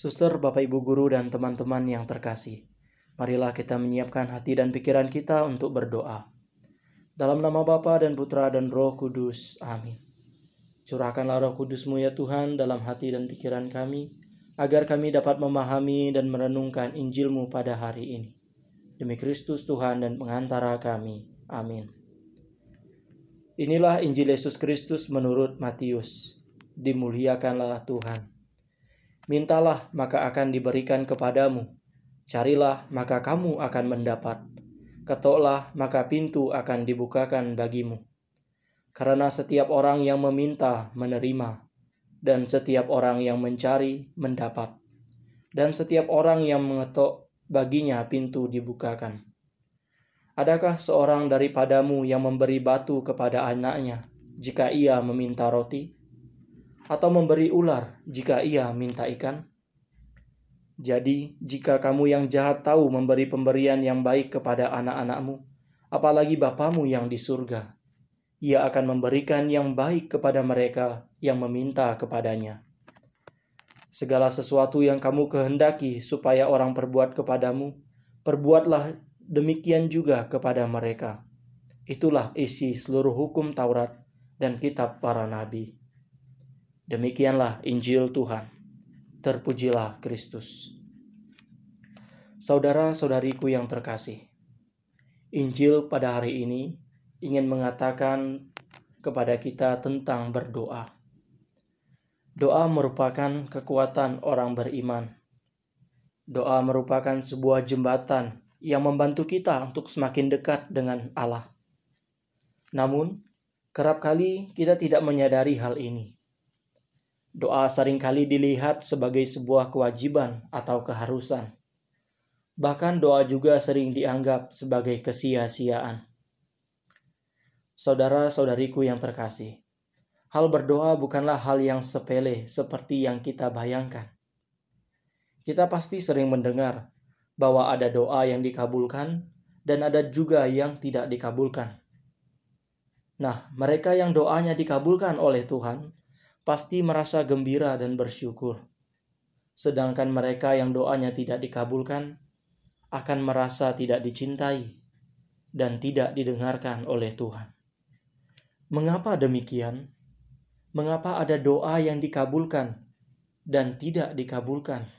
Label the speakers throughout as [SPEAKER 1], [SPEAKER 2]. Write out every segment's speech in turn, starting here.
[SPEAKER 1] Suster, Bapak Ibu guru dan teman-teman yang terkasih, marilah kita menyiapkan hati dan pikiran kita untuk berdoa. Dalam nama Bapa dan Putra dan Roh Kudus. Amin. Curahkanlah roh kudusmu ya Tuhan dalam hati dan pikiran kami, agar kami dapat memahami dan merenungkan Injilmu pada hari ini. Demi Kristus Tuhan dan pengantara kami. Amin. Inilah Injil Yesus Kristus menurut Matius. Dimuliakanlah Tuhan. Mintalah, maka akan diberikan kepadamu. Carilah, maka kamu akan mendapat. Ketoklah, maka pintu akan dibukakan bagimu. Karena setiap orang yang meminta, menerima, dan setiap orang yang mencari, mendapat. Dan setiap orang yang mengetok, baginya pintu dibukakan. Adakah seorang daripadamu yang memberi batu kepada anaknya jika ia meminta roti? Atau memberi ular jika ia minta ikan? Jadi, jika kamu yang jahat tahu memberi pemberian yang baik kepada anak-anakmu, apalagi Bapamu yang di surga, ia akan memberikan yang baik kepada mereka yang meminta kepadanya. Segala sesuatu yang kamu kehendaki supaya orang perbuat kepadamu, perbuatlah demikian juga kepada mereka. Itulah isi seluruh hukum Taurat dan kitab para nabi. Demikianlah Injil Tuhan. Terpujilah Kristus. Saudara-saudariku yang terkasih, Injil pada hari ini ingin mengatakan kepada kita tentang berdoa. Doa merupakan kekuatan orang beriman. Doa merupakan sebuah jembatan yang membantu kita untuk semakin dekat dengan Allah. Namun, kerap kali kita tidak menyadari hal ini. Doa sering kali dilihat sebagai sebuah kewajiban atau keharusan. Bahkan doa juga sering dianggap sebagai kesia-siaan. Saudara-saudariku yang terkasih, hal berdoa bukanlah hal yang sepele seperti yang kita bayangkan. Kita pasti sering mendengar bahwa ada doa yang dikabulkan dan ada juga yang tidak dikabulkan. Nah, mereka yang doanya dikabulkan oleh Tuhan pasti merasa gembira dan bersyukur. Sedangkan mereka yang doanya tidak dikabulkan akan merasa tidak dicintai dan tidak didengarkan oleh Tuhan. Mengapa demikian? Mengapa ada doa yang dikabulkan dan tidak dikabulkan?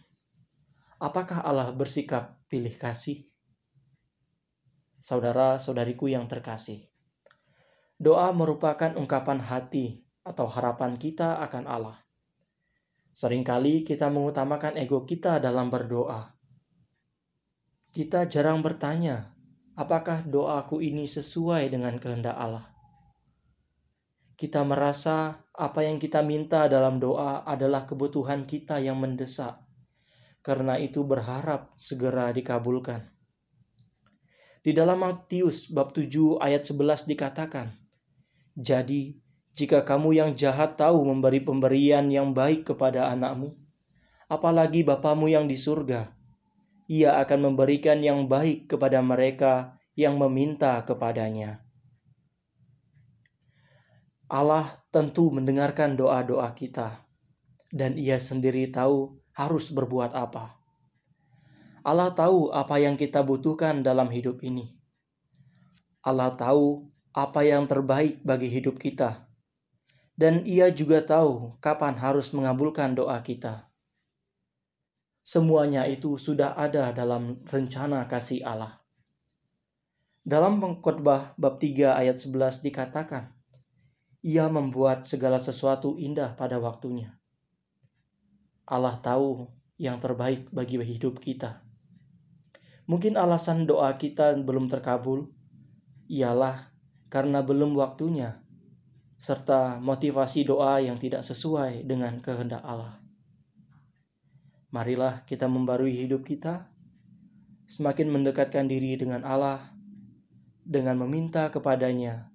[SPEAKER 1] Apakah Allah bersikap pilih kasih? Saudara-saudariku yang terkasih, doa merupakan ungkapan hati atau harapan kita akan Allah. Seringkali kita mengutamakan ego kita dalam berdoa. Kita jarang bertanya, apakah doaku ini sesuai dengan kehendak Allah? Kita merasa apa yang kita minta dalam doa adalah kebutuhan kita yang mendesak. Karena itu berharap segera dikabulkan. Di dalam Matius bab 7 ayat 11 dikatakan, Jadi jika kamu yang jahat tahu memberi pemberian yang baik kepada anakmu, apalagi Bapamu yang di surga, ia akan memberikan yang baik kepada mereka yang meminta kepadanya. Allah tentu mendengarkan doa-doa kita, dan Ia sendiri tahu harus berbuat apa. Allah tahu apa yang kita butuhkan dalam hidup ini. Allah tahu apa yang terbaik bagi hidup kita dan ia juga tahu kapan harus mengabulkan doa kita. Semuanya itu sudah ada dalam rencana kasih Allah. Dalam pengkhotbah bab 3 ayat 11 dikatakan, ia membuat segala sesuatu indah pada waktunya. Allah tahu yang terbaik bagi hidup kita. Mungkin alasan doa kita belum terkabul ialah karena belum waktunya serta motivasi doa yang tidak sesuai dengan kehendak Allah. Marilah kita membarui hidup kita, semakin mendekatkan diri dengan Allah, dengan meminta kepadanya,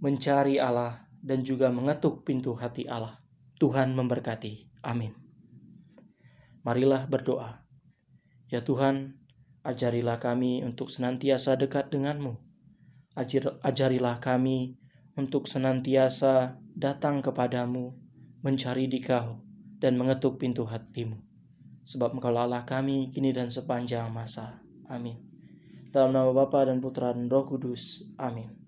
[SPEAKER 1] mencari Allah, dan juga mengetuk pintu hati Allah. Tuhan memberkati. Amin. Marilah berdoa. Ya Tuhan, ajarilah kami untuk senantiasa dekat denganmu. Ajarilah kami untuk senantiasa datang kepadamu, mencari di kau, dan mengetuk pintu hatimu. Sebab engkau kami, kini dan sepanjang masa. Amin. Dalam nama Bapa dan Putra dan Roh Kudus. Amin.